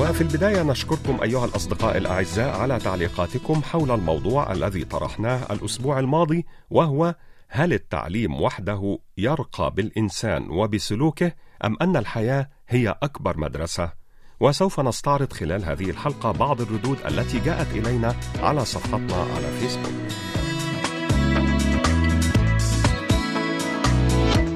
وفي البداية نشكركم أيها الأصدقاء الأعزاء على تعليقاتكم حول الموضوع الذي طرحناه الأسبوع الماضي وهو هل التعليم وحده يرقى بالإنسان وبسلوكه أم أن الحياة هي أكبر مدرسة؟ وسوف نستعرض خلال هذه الحلقة بعض الردود التي جاءت إلينا على صفحتنا على فيسبوك.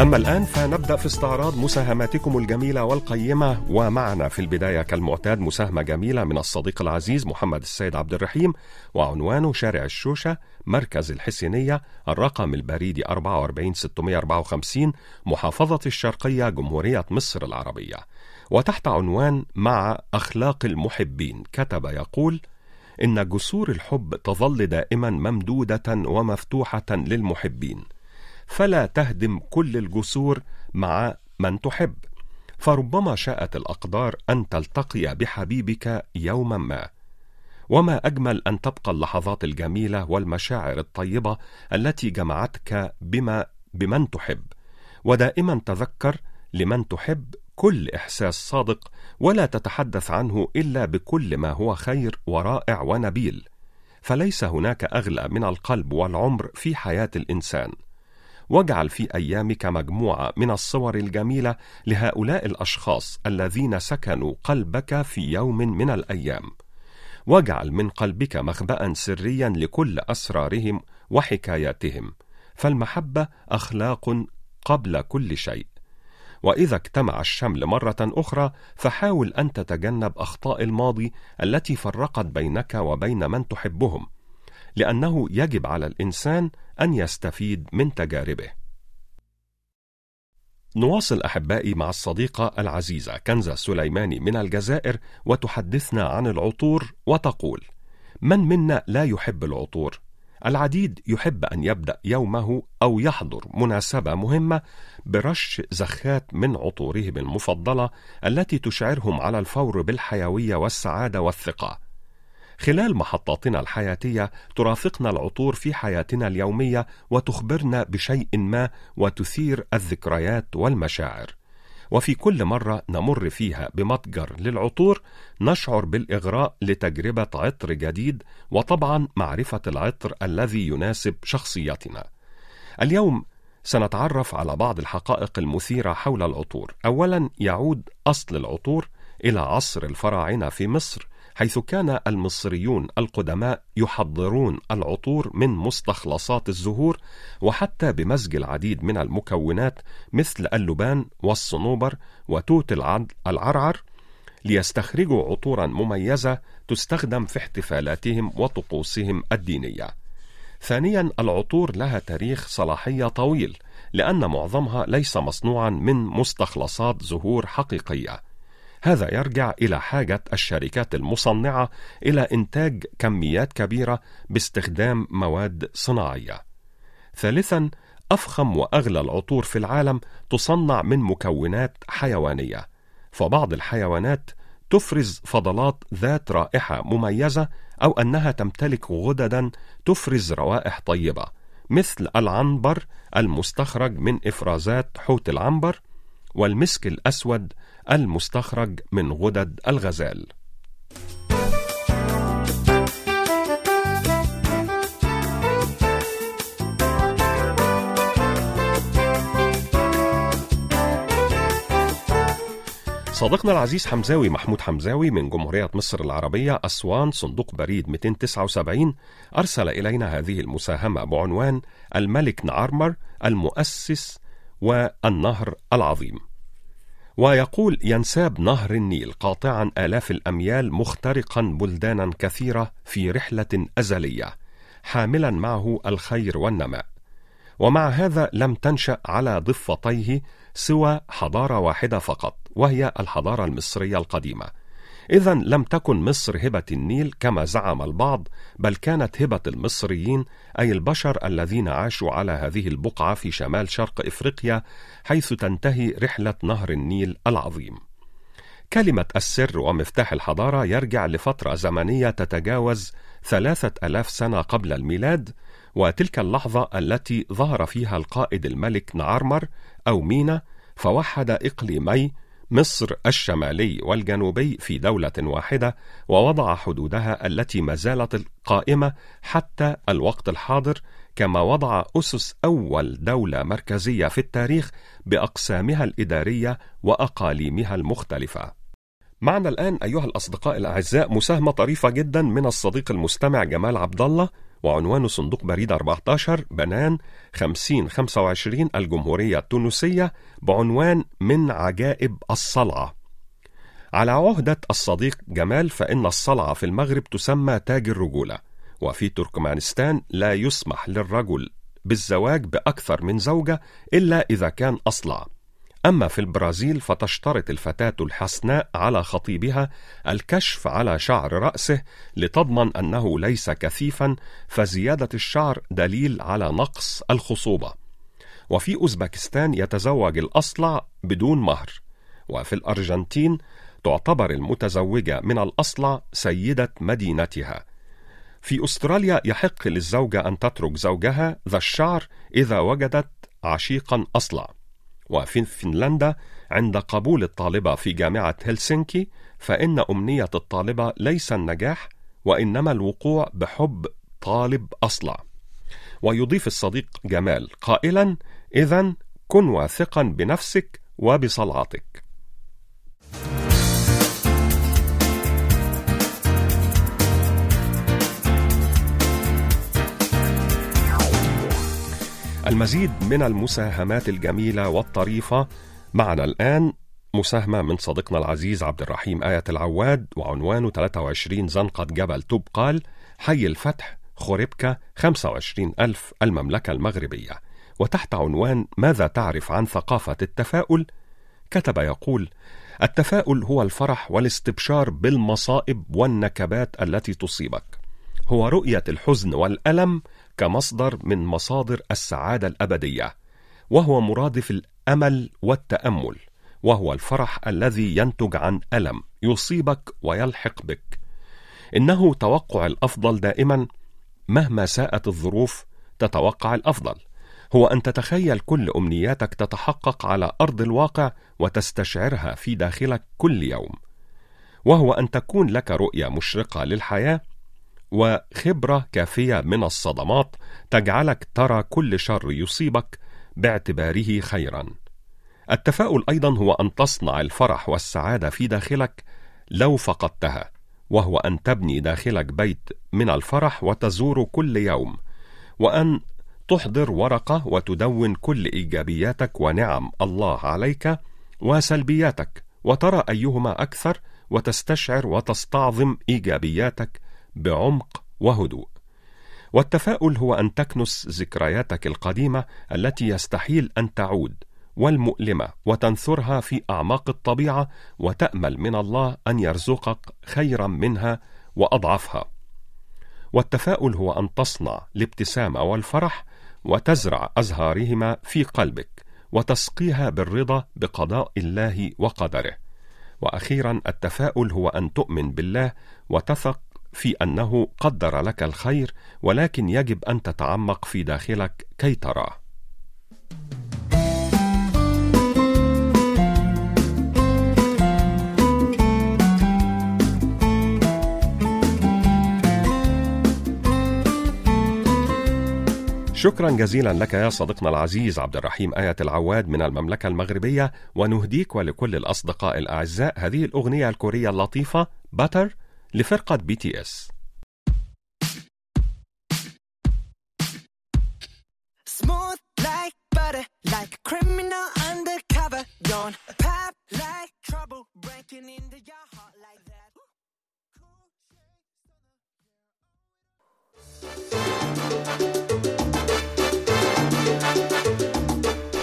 أما الآن فنبدأ في استعراض مساهماتكم الجميلة والقيمة. ومعنا في البداية كالمعتاد مساهمة جميلة من الصديق العزيز محمد السيد عبد الرحيم وعنوانه شارع الشوشة مركز الحسينية الرقم البريدي 44654 محافظة الشرقية جمهورية مصر العربية. وتحت عنوان مع أخلاق المحبين كتب يقول إن جسور الحب تظل دائما ممدودة ومفتوحة للمحبين. فلا تهدم كل الجسور مع من تحب. فربما شاءت الأقدار أن تلتقي بحبيبك يوما ما. وما أجمل أن تبقى اللحظات الجميلة والمشاعر الطيبة التي جمعتك بما بمن تحب. ودائما تذكر لمن تحب كل إحساس صادق ولا تتحدث عنه إلا بكل ما هو خير ورائع ونبيل. فليس هناك أغلى من القلب والعمر في حياة الإنسان. واجعل في أيامك مجموعة من الصور الجميلة لهؤلاء الأشخاص الذين سكنوا قلبك في يوم من الأيام. واجعل من قلبك مخبأ سريا لكل أسرارهم وحكاياتهم. فالمحبة أخلاق قبل كل شيء. وإذا اجتمع الشمل مرة أخرى فحاول أن تتجنب أخطاء الماضي التي فرقت بينك وبين من تحبهم. لأنه يجب على الإنسان أن يستفيد من تجاربه. نواصل أحبائي مع الصديقة العزيزة كنزة سليماني من الجزائر وتحدثنا عن العطور وتقول من منا لا يحب العطور؟ العديد يحب أن يبدأ يومه أو يحضر مناسبة مهمة برش زخات من عطورهم المفضلة التي تشعرهم على الفور بالحيوية والسعادة والثقة. خلال محطاتنا الحياتية ترافقنا العطور في حياتنا اليومية وتخبرنا بشيء ما وتثير الذكريات والمشاعر. وفي كل مرة نمر فيها بمتجر للعطور نشعر بالإغراء لتجربة عطر جديد وطبعا معرفة العطر الذي يناسب شخصيتنا. اليوم سنتعرف على بعض الحقائق المثيرة حول العطور. اولا يعود أصل العطور إلى عصر الفراعنة في مصر حيث كان المصريون القدماء يحضرون العطور من مستخلصات الزهور وحتى بمزج العديد من المكونات مثل اللبان والصنوبر وتوت العرعر ليستخرجوا عطورا مميزة تستخدم في احتفالاتهم وطقوسهم الدينية. ثانيا العطور لها تاريخ صلاحية طويل لأن معظمها ليس مصنوعا من مستخلصات زهور حقيقية. هذا يرجع إلى حاجة الشركات المصنعة إلى إنتاج كميات كبيرة باستخدام مواد صناعية. ثالثا أفخم وأغلى العطور في العالم تصنع من مكونات حيوانية. فبعض الحيوانات تفرز فضلات ذات رائحة مميزة أو أنها تمتلك غددا تفرز روائح طيبة مثل العنبر المستخرج من إفرازات حوت العنبر والمسك الأسود المستخرج من غدد الغزال. صديقنا العزيز حمزاوي محمود حمزاوي من جمهورية مصر العربية أسوان صندوق بريد 279 أرسل إلينا هذه المساهمة بعنوان الملك نعرمر المؤسس والنهر العظيم. ويقول ينساب نهر النيل قاطعا آلاف الأميال مخترقا بلدانا كثيرة في رحلة أزلية حاملا معه الخير والنماء. ومع هذا لم تنشأ على ضفتيه سوى حضارة واحدة فقط وهي الحضارة المصرية القديمة. إذا لم تكن مصر هبة النيل كما زعم البعض، بل كانت هبة المصريين أي البشر الذين عاشوا على هذه البقعة في شمال شرق إفريقيا حيث تنتهي رحلة نهر النيل العظيم. كلمة السر ومفتاح الحضارة يرجع لفترة زمنية تتجاوز ثلاثة ألاف سنة قبل الميلاد وتلك اللحظة التي ظهر فيها القائد الملك نعرمر أو مينا فوحد إقليمي مصر الشمالي والجنوبي في دولة واحدة ووضع حدودها التي ما زالت قائمة حتى الوقت الحاضر كما وضع أسس أول دولة مركزية في التاريخ بأقسامها الإدارية وأقاليمها المختلفة. معنا الآن أيها الأصدقاء الأعزاء مساهمة طريفة جدا من الصديق المستمع جمال عبد الله وعنوان صندوق بريد 14 بنان 5025 الجمهورية التونسية بعنوان من عجائب الصلعة على عهدة الصديق جمال فإن الصلعة في المغرب تسمى تاج الرجولة وفي تركمانستان لا يسمح للرجل بالزواج بأكثر من زوجة إلا إذا كان أصلع أما في البرازيل فتشترط الفتاة الحسناء على خطيبها الكشف على شعر رأسه لتضمن أنه ليس كثيفا فزيادة الشعر دليل على نقص الخصوبة. وفي أوزبكستان يتزوج الأصلع بدون مهر، وفي الأرجنتين تعتبر المتزوجة من الأصلع سيدة مدينتها. في أستراليا يحق للزوجة أن تترك زوجها ذا الشعر إذا وجدت عشيقا أصلع. وفي فنلندا عند قبول الطالبة في جامعة هلسنكي فإن أمنية الطالبة ليس النجاح وإنما الوقوع بحب طالب أصلع. ويضيف الصديق جمال قائلا إذا كن واثقا بنفسك وبصلعتك. المزيد من المساهمات الجميلة والطريفة معنا الآن مساهمة من صديقنا العزيز عبد الرحيم آية العواد وعنوانه 23 زنقة جبل توب قال حي الفتح خوربكا 25 ألف المملكة المغربية. وتحت عنوان ماذا تعرف عن ثقافة التفاؤل؟ كتب يقول التفاؤل هو الفرح والاستبشار بالمصائب والنكبات التي تصيبك. هو رؤية الحزن والألم كمصدر من مصادر السعادة الأبدية، وهو مرادف الأمل والتأمل، وهو الفرح الذي ينتج عن ألم يصيبك ويلحق بك. إنه توقع الأفضل دائما مهما ساءت الظروف تتوقع الأفضل. هو أن تتخيل كل أمنياتك تتحقق على أرض الواقع وتستشعرها في داخلك كل يوم. وهو أن تكون لك رؤية مشرقة للحياة وخبرة كافية من الصدمات تجعلك ترى كل شر يصيبك باعتباره خيرا. التفاؤل أيضا هو أن تصنع الفرح والسعادة في داخلك لو فقدتها، وهو أن تبني داخلك بيت من الفرح وتزور كل يوم، وأن تحضر ورقة وتدون كل إيجابياتك ونعم الله عليك وسلبياتك، وترى أيهما أكثر وتستشعر وتستعظم إيجابياتك بعمق وهدوء. والتفاؤل هو أن تكنس ذكرياتك القديمة التي يستحيل أن تعود والمؤلمة وتنثرها في أعماق الطبيعة وتأمل من الله أن يرزقك خيرا منها وأضعفها. والتفاؤل هو أن تصنع الابتسامه والفرح وتزرع أزهارهما في قلبك وتسقيها بالرضا بقضاء الله وقدره. وأخيرا التفاؤل هو أن تؤمن بالله وتثق في أنه قدر لك الخير ولكن يجب أن تتعمق في داخلك كي تراه شكرا جزيلا لك يا صديقنا العزيز عبد الرحيم آيت العواد من المملكة المغربية ونهديك ولكل الأصدقاء الأعزاء هذه الأغنية الكورية اللطيفة Butter لفرقة BTS.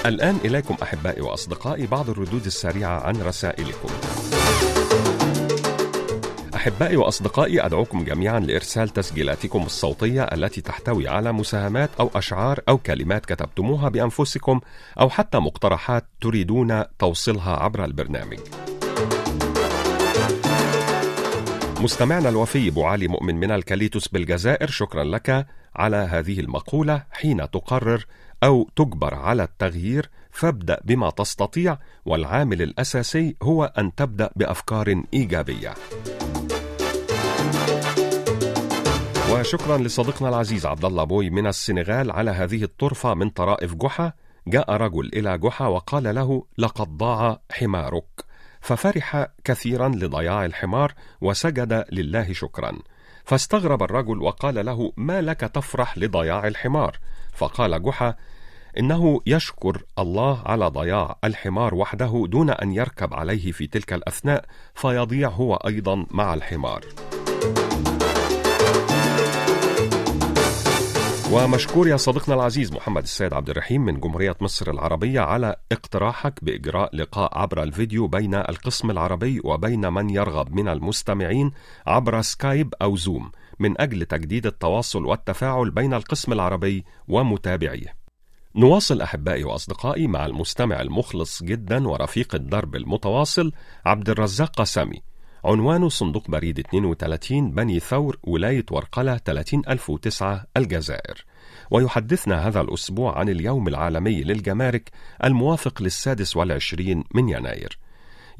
الآن إليكم أحبائي وأصدقائي بعض الردود السريعة عن رسائلكم. أحبائي وأصدقائي أدعوكم جميعا لإرسال تسجيلاتكم الصوتية التي تحتوي على مساهمات أو أشعار أو كلمات كتبتموها بأنفسكم أو حتى مقترحات تريدون توصيلها عبر البرنامج. مستمعنا الوفي أبو علي مؤمن من الكاليتوس بالجزائر شكرا لك على هذه المقولة حين تقرر أو تجبر على التغيير فابدأ بما تستطيع والعامل الأساسي هو أن تبدأ بأفكار إيجابية وشكرا لصديقنا العزيز عبد الله بوي من السنغال على هذه الطرفة من طرائف جحا. جاء رجل إلى جحا وقال له لقد ضاع حمارك. ففرح كثيرا لضياع الحمار وسجد لله شكرا. فاستغرب الرجل وقال له ما لك تفرح لضياع الحمار؟ فقال جحا إنه يشكر الله على ضياع الحمار وحده دون أن يركب عليه في تلك الأثناء فيضيع هو أيضا مع الحمار. ومشكور يا صديقنا العزيز محمد السيد عبد الرحيم من جمهورية مصر العربية على اقتراحك بإجراء لقاء عبر الفيديو بين القسم العربي وبين من يرغب من المستمعين عبر سكايب أو زوم من أجل تجديد التواصل والتفاعل بين القسم العربي ومتابعيه. نواصل أحبائي وأصدقائي مع المستمع المخلص جدا ورفيق الدرب المتواصل عبد الرزاق قسامي عنوان صندوق بريد 32 بني ثور ولاية ورقلة 30009 الجزائر. ويحدثنا هذا الأسبوع عن اليوم العالمي للجمارك الموافق للسادس والعشرين من يناير.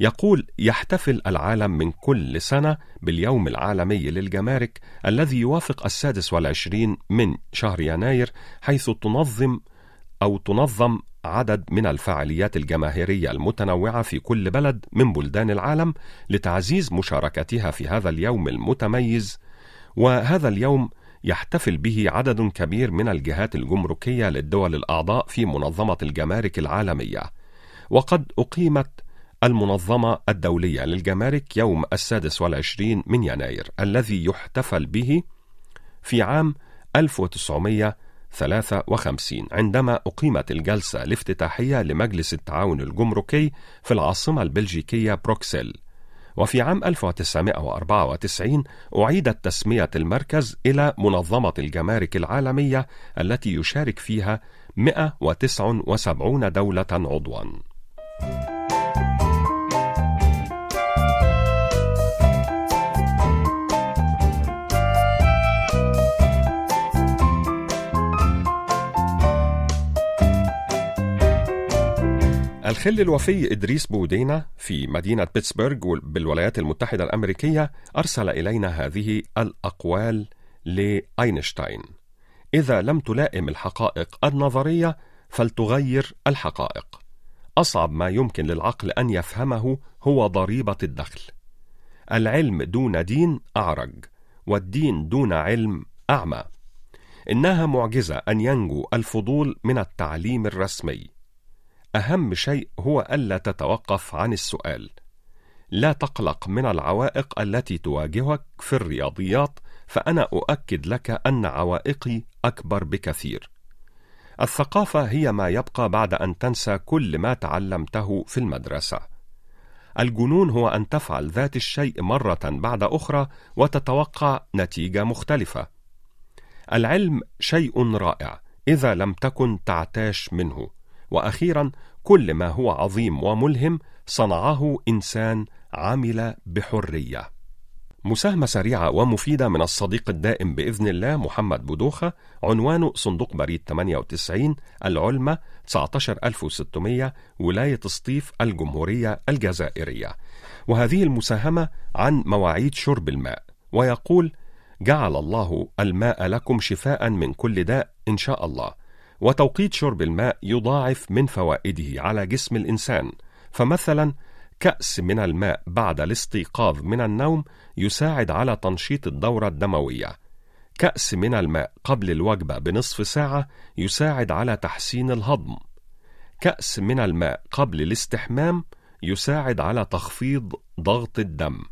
يقول يحتفل العالم من كل سنة باليوم العالمي للجمارك الذي يوافق السادس والعشرين من شهر يناير حيث تنظم أو تنظم عدد من الفعاليات الجماهيرية المتنوعة في كل بلد من بلدان العالم لتعزيز مشاركتها في هذا اليوم المتميز. وهذا اليوم يحتفل به عدد كبير من الجهات الجمركية للدول الأعضاء في منظمة الجمارك العالمية. وقد أقيمت المنظمة الدولية للجمارك يوم السادس والعشرين من يناير الذي يحتفل به في عام 1900 53 عندما أقيمت الجلسة الافتتاحية لمجلس التعاون الجمركي في العاصمة البلجيكية بروكسل وفي عام 1994 أعيدت تسمية المركز إلى منظمة الجمارك العالمية التي يشارك فيها 179 دولة عضواً. الخل الوفي إدريس بودينا في مدينة بيتسبرغ بالولايات المتحدة الأمريكية أرسل إلينا هذه الأقوال لأينشتاين. إذا لم تلائم الحقائق النظرية فلتغير الحقائق. أصعب ما يمكن للعقل أن يفهمه هو ضريبة الدخل. العلم دون دين أعرج والدين دون علم أعمى. إنها معجزة أن ينجو الفضول من التعليم الرسمي. أهم شيء هو ألا تتوقف عن السؤال. لا تقلق من العوائق التي تواجهك في الرياضيات، فأنا أؤكد لك أن عوائقي أكبر بكثير. الثقافة هي ما يبقى بعد أن تنسى كل ما تعلمته في المدرسة. الجنون هو أن تفعل ذات الشيء مرة بعد أخرى وتتوقع نتيجة مختلفة. العلم شيء رائع إذا لم تكن تعتاش منه. وأخيرا كل ما هو عظيم وملهم صنعه إنسان عمل بحرية. مساهمة سريعة ومفيدة من الصديق الدائم بإذن الله محمد بودوخة عنوانه صندوق بريد 98 العلمة 19600 ولاية سطيف الجمهورية الجزائرية. وهذه المساهمة عن مواعيد شرب الماء. ويقول جعل الله الماء لكم شفاء من كل داء إن شاء الله. وتوقيت شرب الماء يضاعف من فوائده على جسم الإنسان. فمثلا كأس من الماء بعد الاستيقاظ من النوم يساعد على تنشيط الدورة الدموية. كأس من الماء قبل الوجبة بنصف ساعة يساعد على تحسين الهضم. كأس من الماء قبل الاستحمام يساعد على تخفيض ضغط الدم.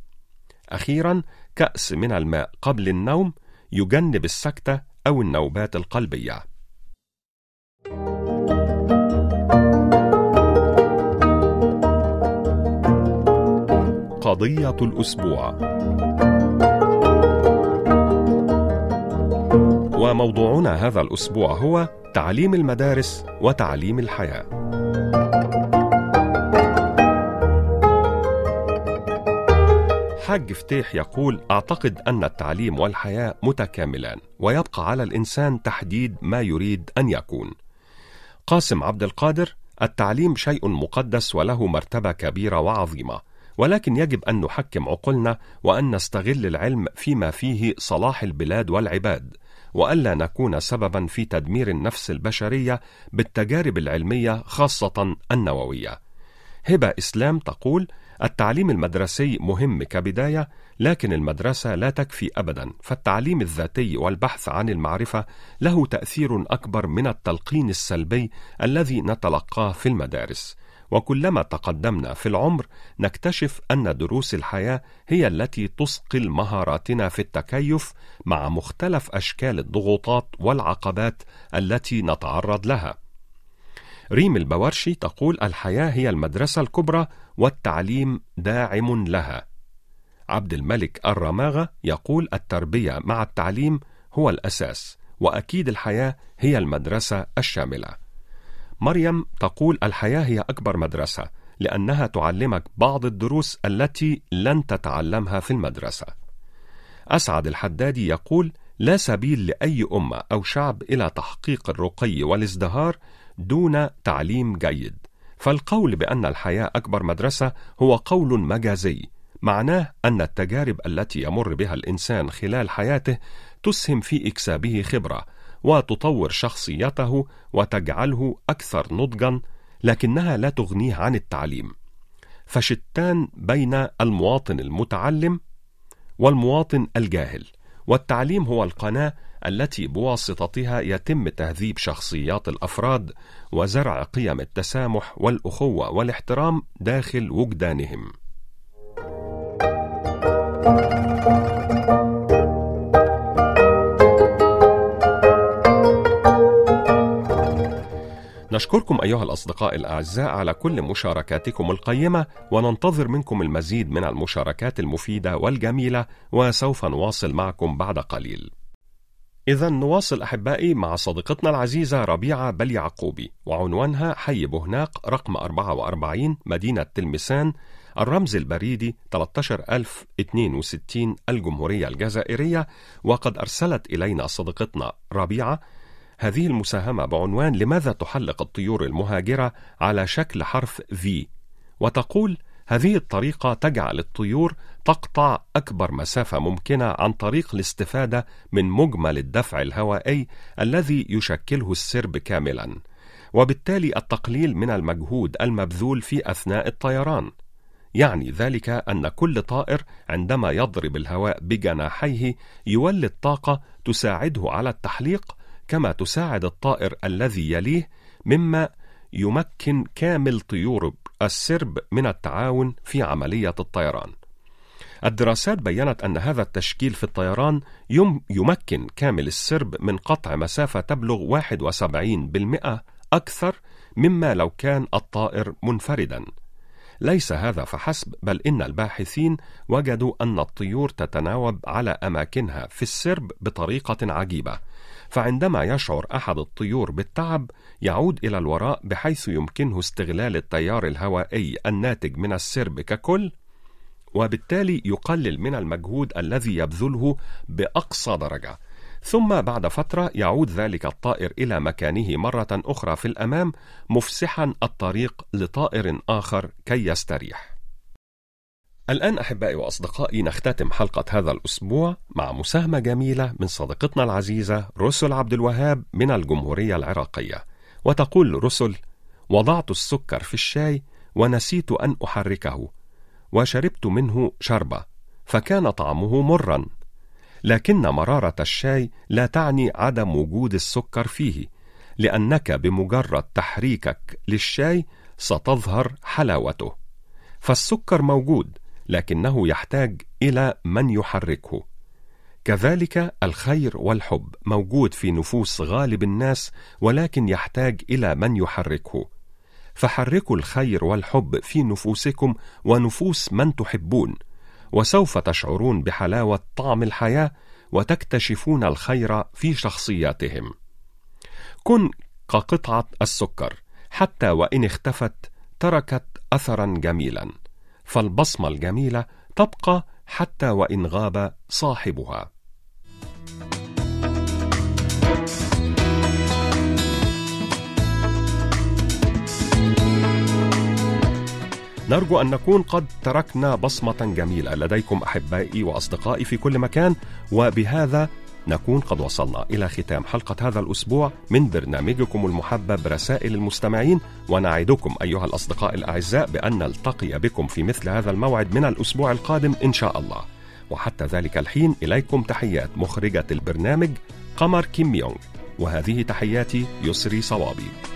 أخيرا كأس من الماء قبل النوم يجنب السكتة أو النوبات القلبية. قضية الأسبوع. وموضوعنا هذا الأسبوع هو تعليم المدارس وتعليم الحياة. حاج فتيح يقول أعتقد أن التعليم والحياة متكاملان ويبقى على الإنسان تحديد ما يريد أن يكون. قاسم عبد القادر التعليم شيء مقدس وله مرتبة كبيرة وعظيمة. ولكن يجب أن نحكم عقولنا وأن نستغل العلم فيما فيه صلاح البلاد والعباد وألا نكون سببا في تدمير النفس البشرية بالتجارب العلمية خاصة النووية. هبة إسلام تقول التعليم المدرسي مهم كبداية لكن المدرسة لا تكفي ابدا فالتعليم الذاتي والبحث عن المعرفة له تأثير أكبر من التلقين السلبي الذي نتلقاه في المدارس. وكلما تقدمنا في العمر نكتشف أن دروس الحياة هي التي تصقل مهاراتنا في التكيف مع مختلف أشكال الضغوطات والعقبات التي نتعرض لها. ريم البورشي تقول الحياة هي المدرسة الكبرى والتعليم داعم لها. عبد الملك الرماغة يقول التربية مع التعليم هو الأساس وأكيد الحياة هي المدرسة الشاملة. مريم تقول الحياة هي أكبر مدرسة لأنها تعلمك بعض الدروس التي لن تتعلمها في المدرسة. أسعد الحدادي يقول لا سبيل لأي أمة أو شعب إلى تحقيق الرقي والازدهار دون تعليم جيد. فالقول بأن الحياة أكبر مدرسة هو قول مجازي معناه أن التجارب التي يمر بها الإنسان خلال حياته تسهم في إكسابه خبرة وتطور شخصيته وتجعله أكثر نضجا لكنها لا تغنيه عن التعليم. فشتان بين المواطن المتعلم والمواطن الجاهل والتعليم هو القناة التي بواسطتها يتم تهذيب شخصيات الأفراد وزرع قيم التسامح والأخوة والاحترام داخل وجدانهم. نشكركم أيها الأصدقاء الأعزاء على كل مشاركاتكم القيمة وننتظر منكم المزيد من المشاركات المفيدة والجميلة وسوف نواصل معكم بعد قليل. إذا نواصل أحبائي مع صديقتنا العزيزة ربيعة بل يعقوبي وعنوانها حي بهناق رقم 44 مدينة تلمسان الرمز البريدي 13062 الجمهورية الجزائرية وقد أرسلت إلينا صديقتنا ربيعة هذه المساهمة بعنوان لماذا تحلق الطيور المهاجرة على شكل حرف V وتقول هذه الطريقة تجعل الطيور تقطع أكبر مسافة ممكنة عن طريق الاستفادة من مجمل الدفع الهوائي الذي يشكله السرب كاملا وبالتالي التقليل من المجهود المبذول في أثناء الطيران. يعني ذلك أن كل طائر عندما يضرب الهواء بجناحيه يولد طاقة تساعده على التحليق كما تساعد الطائر الذي يليه مما يمكن كامل طيور السرب من التعاون في عملية الطيران. الدراسات بينت أن هذا التشكيل في الطيران يم يمكن كامل السرب من قطع مسافة تبلغ 71% أكثر مما لو كان الطائر منفردا. ليس هذا فحسب بل إن الباحثين وجدوا أن الطيور تتناوب على أماكنها في السرب بطريقة عجيبة. فعندما يشعر أحد الطيور بالتعب يعود إلى الوراء بحيث يمكنه استغلال التيار الهوائي الناتج من السرب ككل وبالتالي يقلل من المجهود الذي يبذله بأقصى درجة. ثم بعد فترة يعود ذلك الطائر إلى مكانه مرة أخرى في الأمام مفسحا الطريق لطائر آخر كي يستريح. الآن أحبائي وأصدقائي نختتم حلقة هذا الأسبوع مع مساهمة جميلة من صديقتنا العزيزة رسل عبد الوهاب من الجمهورية العراقية. وتقول رسل وضعت السكر في الشاي ونسيت أن أحركه وشربت منه شربة فكان طعمه مرا. لكن مرارة الشاي لا تعني عدم وجود السكر فيه لأنك بمجرد تحريكك للشاي ستظهر حلاوته. فالسكر موجود لكنه يحتاج إلى من يحركه. كذلك الخير والحب موجود في نفوس غالب الناس ولكن يحتاج إلى من يحركه. فحركوا الخير والحب في نفوسكم ونفوس من تحبون وسوف تشعرون بحلاوة طعم الحياة وتكتشفون الخير في شخصياتهم. كن كقطعة السكر حتى وإن اختفت تركت اثرا جميلا. فالبصمة الجميلة تبقى حتى وإن غاب صاحبها. نرجو أن نكون قد تركنا بصمة جميلة لديكم أحبائي وأصدقائي في كل مكان وبهذا نكون قد وصلنا إلى ختام حلقة هذا الأسبوع من برنامجكم المحبب رسائل المستمعين ونعدكم أيها الأصدقاء الأعزاء بأن نلتقي بكم في مثل هذا الموعد من الأسبوع القادم إن شاء الله. وحتى ذلك الحين إليكم تحيات مخرجة البرنامج قمر كيم يونغ. وهذه تحياتي يسري صوابي.